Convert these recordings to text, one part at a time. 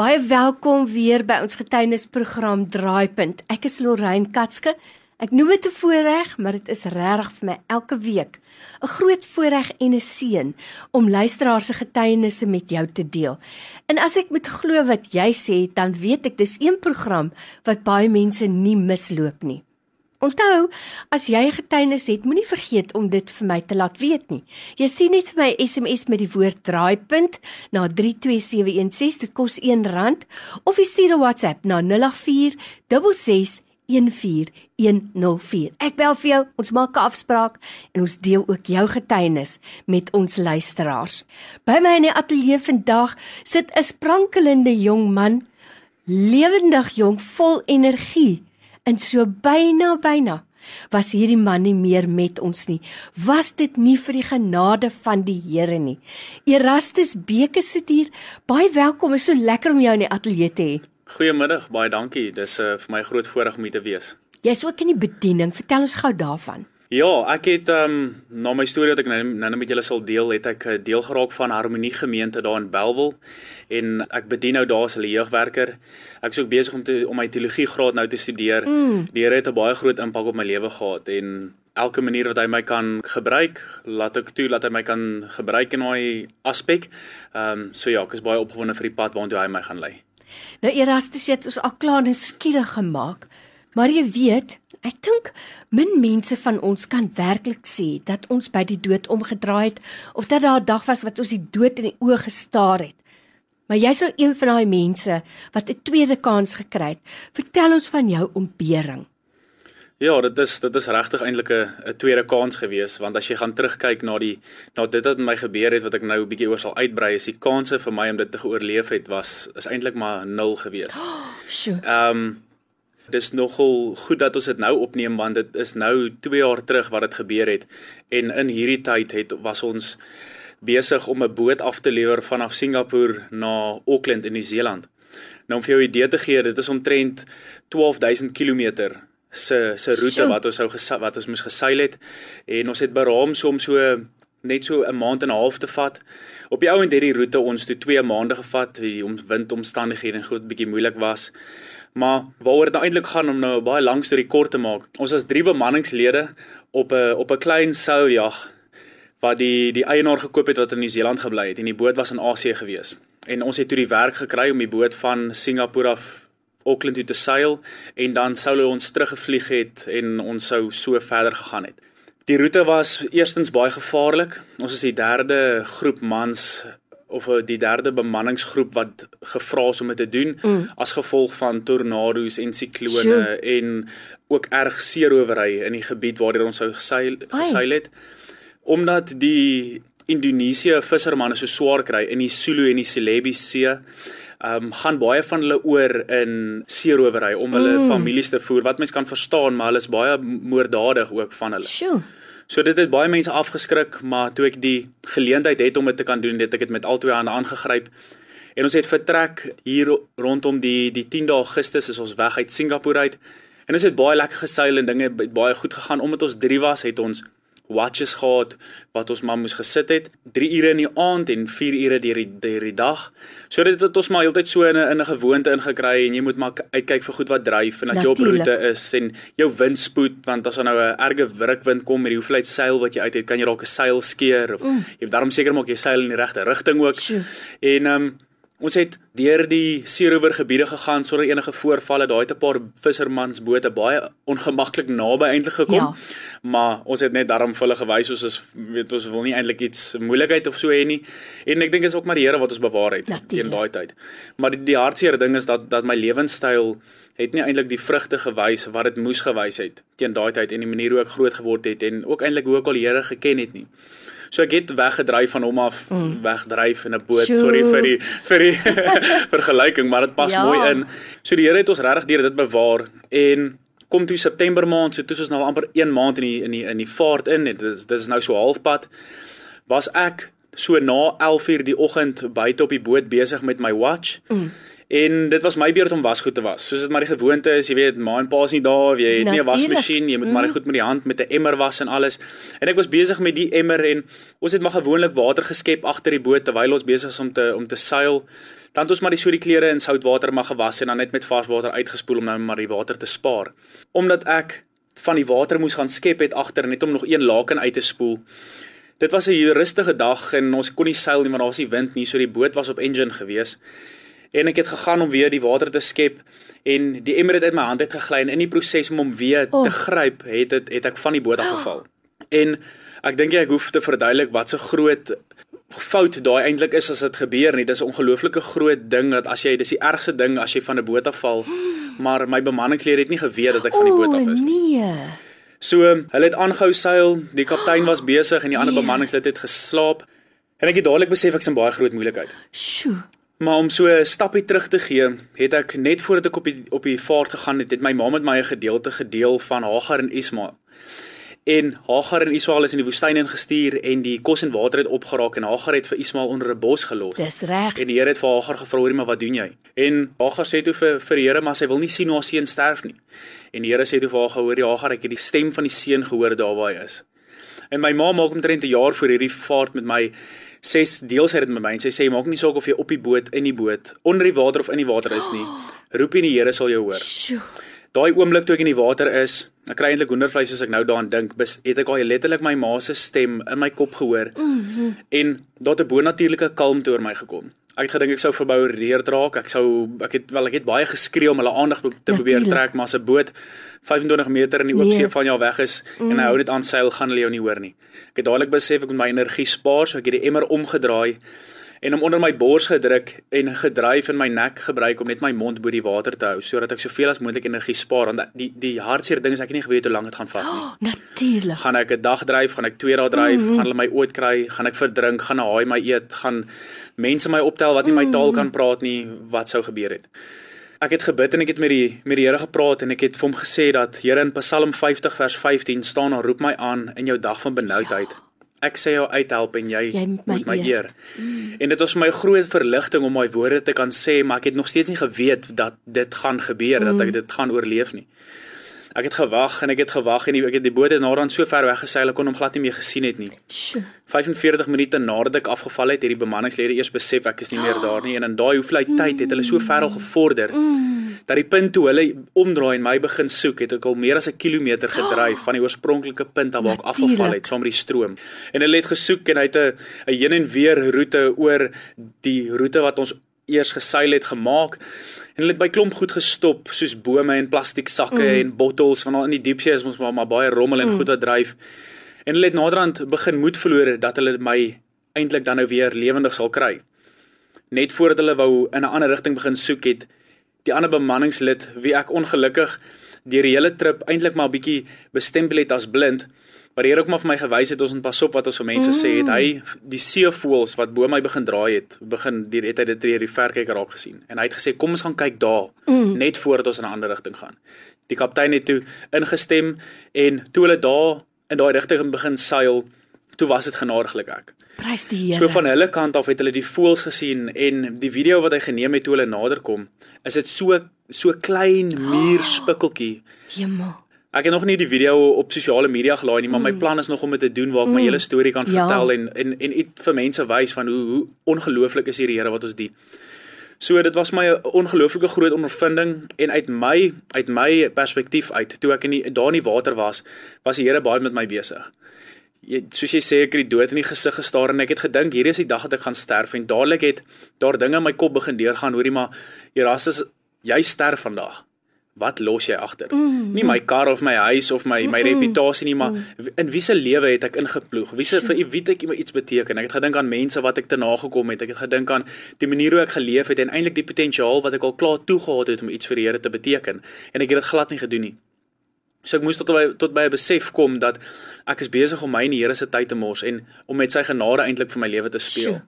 Baie welkom weer by ons getuienisprogram Draaipunt. Ek is Lorraine Katske. Ek noem dit 'n voorreg, maar dit is regtig vir my elke week 'n groot voorreg en 'n seën om luisteraars se getuienisse met jou te deel. En as ek moet glo wat jy sê, dan weet ek dis een program wat baie mense nie misloop nie. Onthou, as jy 'n getuienis het, moenie vergeet om dit vir my te laat weet nie. Jy stuur net vir my SMS met die woord draaipunt na 32716, dit kos R1 of jy stuur 'n WhatsApp na 0846614104. Ek bel vir jou, ons maak 'n afspraak en ons deel ook jou getuienis met ons luisteraars. By my in die ateljee vandag sit 'n sprankelende jong man, lewendig jong, vol energie En so byna byna was hierdie man nie meer met ons nie. Was dit nie vir die genade van die Here nie? Erastus Beke sit hier. Baie welkom. Is so lekker om jou in die ateljee te hê. Goeiemiddag, baie dankie. Dis uh, vir my groot voorreg om hier te wees. Jy's ook in die bediening. Vertel ons gou daarvan. Ja, ek het ehm um, na my storie wat ek nou nou met julle sal deel, het ek eh, deel geraak van Harmonie Gemeente daar in Belwel en ek bedien nou daar as hulle jeugwerker. Ek is ook besig om te om my teologie graad nou te studeer. Mm. Die Here het 'n baie groot impak op my lewe gehad en elke manier wat hy my kan gebruik, laat ek toe dat hy my kan gebruik in daai aspek. Ehm um, so ja, ek is baie opgewonde vir die pad waartoe hy my gaan lei. Nou Erastus het ons al klaar nuuskierig gemaak. Maar jy weet, Ek dink min mense van ons kan werklik sê dat ons by die dood omgedraai het of dat daar 'n dag was wat ons die dood in die oë gestaar het. Maar jy's nou een van daai mense wat 'n tweede kans gekry het. Vertel ons van jou ontbering. Ja, dit is dit is regtig eintlik 'n 'n tweede kans gewees want as jy gaan terugkyk na die na dit wat met my gebeur het wat ek nou 'n bietjie oor sal uitbrei, is die kanse vir my om dit te geoorleef het was is eintlik maar nul gewees. Ehm oh, um, dis nogal goed dat ons dit nou opneem want dit is nou 2 jaar terug wat dit gebeur het en in hierdie tyd het was ons besig om 'n boot af te lewer vanaf Singapore na Auckland in Nieu-Seeland. Nou om vir jou 'n idee te gee, dit is omtrent 12000 km se se roete wat ons sou wat ons moes geseil het en ons het beraam so om so net so 'n maand en 'n half te vat. Op die ou en hierdie roete ons toe 2 maande gevat, die windomstandighede en goed bietjie moeilik was. Maar waaroor dit nou eintlik gaan om nou 'n baie lang storie kort te maak. Ons was drie bemanningslede op 'n op 'n klein seiljag wat die die eienaar gekoop het wat in Nieu-Seeland gebly het en die boot was in Asië gewees. En ons het toe die werk gekry om die boot van Singapore af Auckland toe te seil en dan sou hulle ons teruggevlieg het en ons sou so verder gegaan het. Die roete was eerstens baie gevaarlik. Ons is die derde groep mans of eh, die derde bemanningsgroep wat gevra is om dit te doen mm. as gevolg van tornado's en siklone sure. en ook erg seerowery in die gebied waar ons sou geseil geseil het omdat die Indonesië vissermanne so swaar kry in die Sulu en die Celebi See Um gaan baie van hulle oor in seerowery om hulle mm. families te voer wat mens kan verstaan maar hulle is baie moorddadig ook van hulle. Sjoe. So dit het baie mense afgeskrik, maar toe ek die geleentheid het om dit te kan doen, het ek dit met albei hande aangegryp. En ons het vertrek hier rondom die die 10 Augustus is ons weg uit Singapore uit. En ons het baie lekker geseil en dinge baie goed gegaan omdat ons 3 was, het ons watches gehad wat ons maar moes gesit het 3 ure in die aand en 4 ure deur die deur die dag. So dit het ons maar heeltyd so in 'n in 'n gewoonte ingekry en jy moet maar uitkyk vir goed wat dryf en dat jy op roete is en jou windspoed want as daar nou 'n erge wrikwind kom met die hoeveelheid seil wat jy uit het, kan jy dalk 'n seil skeer of mm. jy moet daarom seker maak jy seil in die regte rigting ook. Sjoe. En ehm um, Ons het deur die seerower gebiede gegaan sonder enige voorvalle. Daar het 'n paar vissermansbote baie ongemaklik naby eintlik gekom. Ja. Maar ons het net daarom vir hulle gewys ons is weet ons wil nie eintlik iets moeilikheid of so hê nie. En ek dink is ook maar die Here wat ons bewaar het teen daai tyd. Maar die, die hartseer ding is dat dat my lewenstyl het nie eintlik die vrugte gewys wat dit moes gewys het teen daai tyd en die manier hoe ek groot geword het en ook eintlik hoe ek al die Here geken het nie. So ek het weggedryf van hom af, mm. wegdryf in 'n boot. Sjoe. Sorry vir die vir die vergelyking, maar dit pas ja. mooi in. So die Here het ons regtig deur dit bewaar en kom toe September maand, so toe is ons nou amper 1 maand in die in die in die vaart in en dit is dit is nou so halfpad. Was ek so na 11:00 die oggend buite op die boot besig met my watch. Mm. En dit was my beurt om wasgoed te was. Soos dit maar die gewoonte is, jy weet, ma en pa is nie daar, jy het nie 'n wasmasjien, jy moet mm. maar goed met die hand met 'n emmer was en alles. En ek was besig met die emmer en ons het maar gewoonlik water geskep agter die boot terwyl ons besig is om te om te seil. Dan het ons maar die so die klere in soutwater mag gewas en dan net met vars water uitgespoel om nou maar die water te spaar. Omdat ek van die water moes gaan skep het agter net om nog een laken uit te spoel. Dit was 'n rustige dag en ons kon nie seil nie want daar was nie wind nie, so die boot was op engine gewees. En ek het gegaan om weer die water te skep en die emmer het uit my hand uit gegly en in die proses om hom weer oh. te gryp, het dit het ek van die boot af geval. En ek dink ek hoef te verduidelik wat so groot fout daai eintlik is as dit gebeur nie. Dis 'n ongelooflike groot ding dat as jy dis die ergste ding as jy van 'n boot af val. Maar my bemanningslede het nie geweet dat ek van die boot af is nie. Nee. So, hulle het aangehou seil, die kaptein was besig en die ander nee. bemanningslid het geslaap. En ek het dadelik besef ek's in baie groot moeilikheid. Sjoe. Maar om so 'n stappie terug te gee, het ek net voordat ek op die op die vaart gegaan het, het my ma met my 'n gedeelte gedeel van Hagar en Ismael. En Hagar en Ismael is in die woestyn ingestuur en die kos en water het opgeraak en Hagar het vir Ismael onder 'n bos gelos. Dis reg. En die Here het vir Hagar gevra, "Hoekom maar wat doen jy?" En Hagar sê toe vir vir die Here, "Maar sy wil nie sien hoe haar seun sterf nie." En die Here sê toe vir Hagar, "Hoor jy Hagar, ek het die stem van die seun gehoor daar waar hy is." En my ma maak omtrent 'n jaar voor hierdie vaart met my ses deels uit dit met my en sy sê maak nie saak of jy op die boot, in die boot, onder die water of in die water is nie. Roep in die Here sal jou hoor. Sjoe. Daai oomblik toe ek in die water is, ek kry eintlik hoendervleis as ek nou daaraan dink, het ek al letterlik my ma se stem in my kop gehoor. Mm -hmm. En daar het 'n bonatuurlike kalmte oor my gekom. Ek het gedink ek sou verboureerd raak. Ek sou ek het wel ek het baie geskree om hulle aandag te probeer trek, maar as 'n boot 25 meter in die oop see nee. van jou weg is mm. en hy hou dit aan seil, gaan hulle jou nie hoor nie. Ek het dadelik besef ek moet my energie spaar, so ek het die emmer omgedraai en hom onder my bors gedruk en gedryf in my nek gebruik om net my mond bo die water te hou sodat ek soveel as moontlik energie spaar want die die hartseer ding is ek het nie geweet hoe lank dit gaan vat nie. Oh, Natuurlik. Gaan ek 'n dag dryf, gaan ek 2 dae dryf, mm -hmm. gaan hulle my ooit kry, gaan ek verdrink, gaan 'n haai my eet, gaan mense my optel wat nie my taal kan praat nie, wat sou gebeur het? Ek het gebid en ek het met die met die Here gepraat en ek het vir hom gesê dat Here in Psalm 50 vers 15 staan en roep my aan in jou dag van benoudheid. Ja ek sê jou uithelp en jy, jy moet my, my eer. Mm. En dit was vir my 'n groot verligting om my woorde te kan sê, maar ek het nog steeds nie geweet dat dit gaan gebeur, mm. dat ek dit gaan oorleef nie. Ek het gewag en ek het gewag en die, ek het die boot het naderhand so ver weggeseil ek kon hom glad nie meer gesien het nie. Sjoe. 45 minute nadat ek afgeval het, het die bemanningslede eers besef ek is nie meer daar nie en in daai hoeveelheid tyd het hulle so ver al gevorder dat die punt toe hulle omdraai en my begin soek, het ek al meer as 'n kilometer gedryf van die oorspronklike punt af waar ek afgeval het saam met die stroom. En hulle het gesoek en hy het 'n heen en weer roete oor die roete wat ons eers geseil het gemaak en hulle het by klomp goed gestop soos bome en plastiek sakke mm. en bottels want in die diepsee is ons maar, maar baie rommel en mm. goed wat dryf. En hulle het naderhand begin moed verloor dat hulle my eintlik dan nou weer lewendig sal kry. Net voordat hulle wou in 'n ander rigting begin soek het die ander bemanningslid wie ek ongelukkig deur die hele trip eintlik maar 'n bietjie bestempel het as blind Maar die Here ook maar vir my gewys het ons moet pas op wat ons vir mense mm. sê het. Hy die seevoëls wat bo my begin draai het, begin die het hy dit deur die verkyker raak gesien. En hy het gesê kom ons gaan kyk daar mm. net voordat ons in 'n ander rigting gaan. Die kaptein het toe ingestem en toe hulle daar in daai rigting begin seil, toe was dit genadiglik ek. Prys die Here. So van hulle kant af het hulle die voëls gesien en die video wat hy geneem het toe hulle naderkom, is dit so so klein muurspikkeltjie. Hemel. Ek het nog nie die video op sosiale media gelaai nie, maar my mm. plan is nog om dit te doen waar ek mm. my hele storie kan ja. vertel ja. en en en iets vir mense wys van hoe hoe ongelooflik is hierdie Here wat ons dien. So dit was my 'n ongelooflike groot ondervinding en uit my uit my perspektief uit toe ek in die daar in die water was, was die Here baie met my besig. Jy soos jy sê ek het die dood in die gesig gestaar en ek het gedink hierdie is die dag dat ek gaan sterf en dadelik het daar dinge in my kop begin deurgaan hoorie maar Erastus jy sterf vandag wat los jy agter? Mm, nie my kar of my huis of my my mm, reputasie nie, maar mm. in wie se lewe het ek ingeploeg? Wie se vir wie het ek iets beteken? Ek het gedink aan mense wat ek te nagekom het. Ek het gedink aan die manier hoe ek geleef het en eintlik die potensiaal wat ek al klaar toegehad het om iets vir die Here te beteken en ek het dit glad nie gedoen nie. So ek moes tot by tot by 'n besef kom dat ek is besig om my in die Here se tyd te mors en om met sy genade eintlik vir my lewe te speel.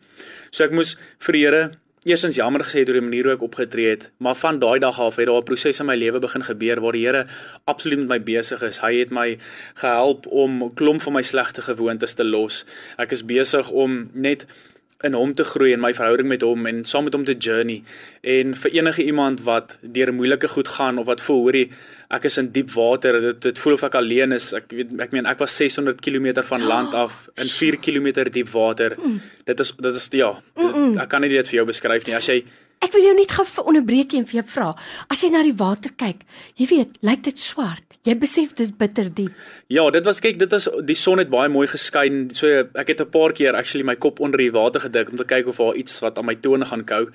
So ek moes vir die Here Eerstens jammer gesê deur die manier hoe ek opgetree het, maar van daai dag af het daar 'n proses in my lewe begin gebeur waar die Here absoluut met my besig is. Hy het my gehelp om klomp van my slegte gewoontes te los. Ek is besig om net in hom te groei en my verhouding met hom en saam met hom te journey. En vir enige iemand wat deur moeilike goed gaan of wat voel, hoorie, ek is in diep water. Dit dit voel of ek alleen is. Ek weet ek meen ek was 600 km van land af in 4 km diep water. Dit is dit is ja, dit, ek kan nie dit vir jou beskryf nie. As jy Ek wil jou net gou vir onderbreek en vir jou vra. As jy na die water kyk, jy weet, lyk dit swart. Jy besef dis bitter diep. Ja, dit was kyk, dit is die son het baie mooi geskyn. So ek het 'n paar keer actually my kop onder die water gedik om te kyk of daar iets wat aan my tone gaan kou.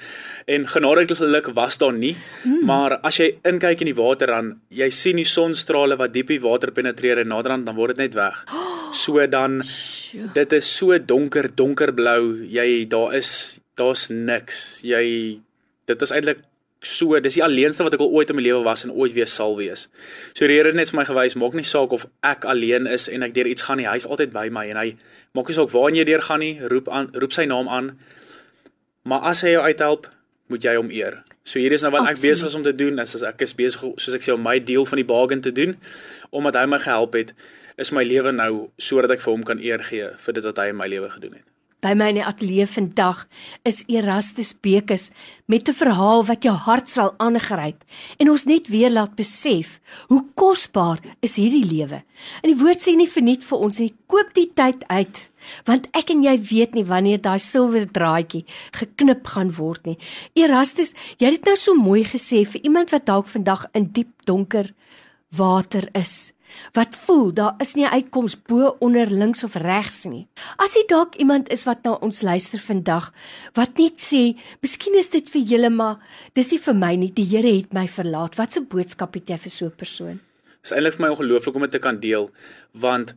En genadiglik was daar nie. Hmm. Maar as jy inkyk in die water dan jy sien die sonstrale wat diep die water penetreer en naderhand dan word dit net weg. So dan dit is so donker, donkerblou. Jy daar is daar's niks. Jy dit is eintlik so dis die alleenste wat ek al ooit in my lewe was en ooit weer sal wees. So die Here het net vir my gewys, maak nie saak of ek alleen is en ek deur iets gaan nie, hy's altyd by my en hy maak nie saak waar jy deur gaan nie, roep aan roep sy naam aan. Maar as hy jou uithelp, moet jy hom eer. So hier is nou wat Absoluut. ek besig is om te doen, is as ek is besig soos ek sê om my deel van die bargain te doen omdat hy my gehelp het, is my lewe nou sodat ek vir hom kan eer gee vir dit wat hy in my lewe gedoen het. By my in die ateljee vandag is Erastus Bekes met 'n verhaal wat jou hart sal aangryp en ons net weer laat besef hoe kosbaar is hierdie lewe. En die woord sê nie verniet vir ons nie, koop die tyd uit want ek en jy weet nie wanneer daai silwer draadjie geknip gaan word nie. Erastus, jy het dit nou so mooi gesê vir iemand wat dalk vandag in diep donker water is wat voel daar is nie uitkoms bo onder links of regs nie. As jy dalk iemand is wat na ons luister vandag wat net sê, "Miskien is dit vir julle, maar dis nie vir my nie. Die Here het my verlaat." Wat 'n boodskap het jy vir so 'n persoon? Dis eintlik vir my ongelooflik om dit te kan deel, want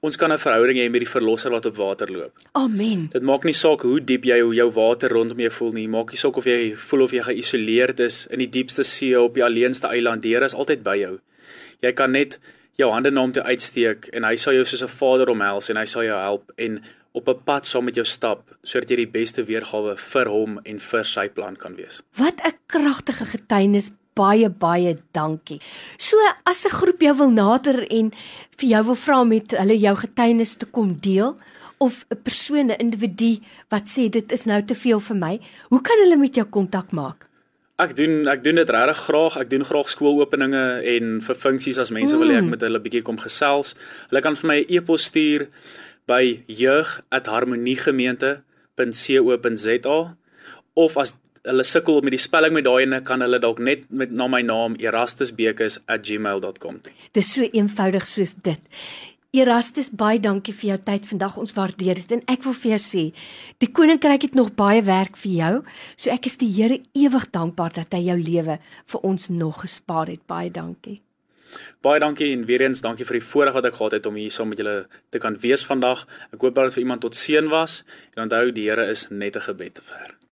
ons kan 'n verhouding hê met die verlosser wat op water loop. Amen. Dit maak nie saak hoe diep jy hoe jou water rondom jou voel nie. Maak nie saak of jy voel of jy geïsoleerd is in die diepste see op die alleenste eiland. Die Here is altyd by jou jy kan net jou hande na hom toe uitsteek en hy sal jou soos 'n vader omhels en hy sal jou help en op 'n pad saam met jou stap sodat jy die beste weergawe vir hom en vir sy plan kan wees. Wat 'n kragtige getuienis baie baie dankie. So as 'n groep jou wil nader en vir jou wil vra met hulle jou getuienis te kom deel of 'n persoon 'n individu wat sê dit is nou te veel vir my, hoe kan hulle met jou kontak maak? Ek doen ek doen dit regtig graag. Ek doen graag skoolopeninge en vir funksies as mense mm. wil hê ek moet hulle bietjie kom gesels. Hulle kan vir my 'n e e-pos stuur by jeug@harmoniegemeente.co.za of as hulle sukkel met die spelling met daai ene kan hulle dalk net met na my naam erastusbekes@gmail.com. Dis so eenvoudig soos dit. Erastus, baie dankie vir jou tyd vandag. Ons waardeer dit en ek wil vir jou sê, die koninkryk het nog baie werk vir jou. So ek is die Here ewig dankbaar dat hy jou lewe vir ons nog gespaar het. Baie dankie. Baie dankie en weer eens dankie vir die voorreg wat ek gehad het om hier saam met julle te kan wees vandag. Ek hoop dat dit vir iemand tot seën was en onthou die Here is net 'n gebed te ver.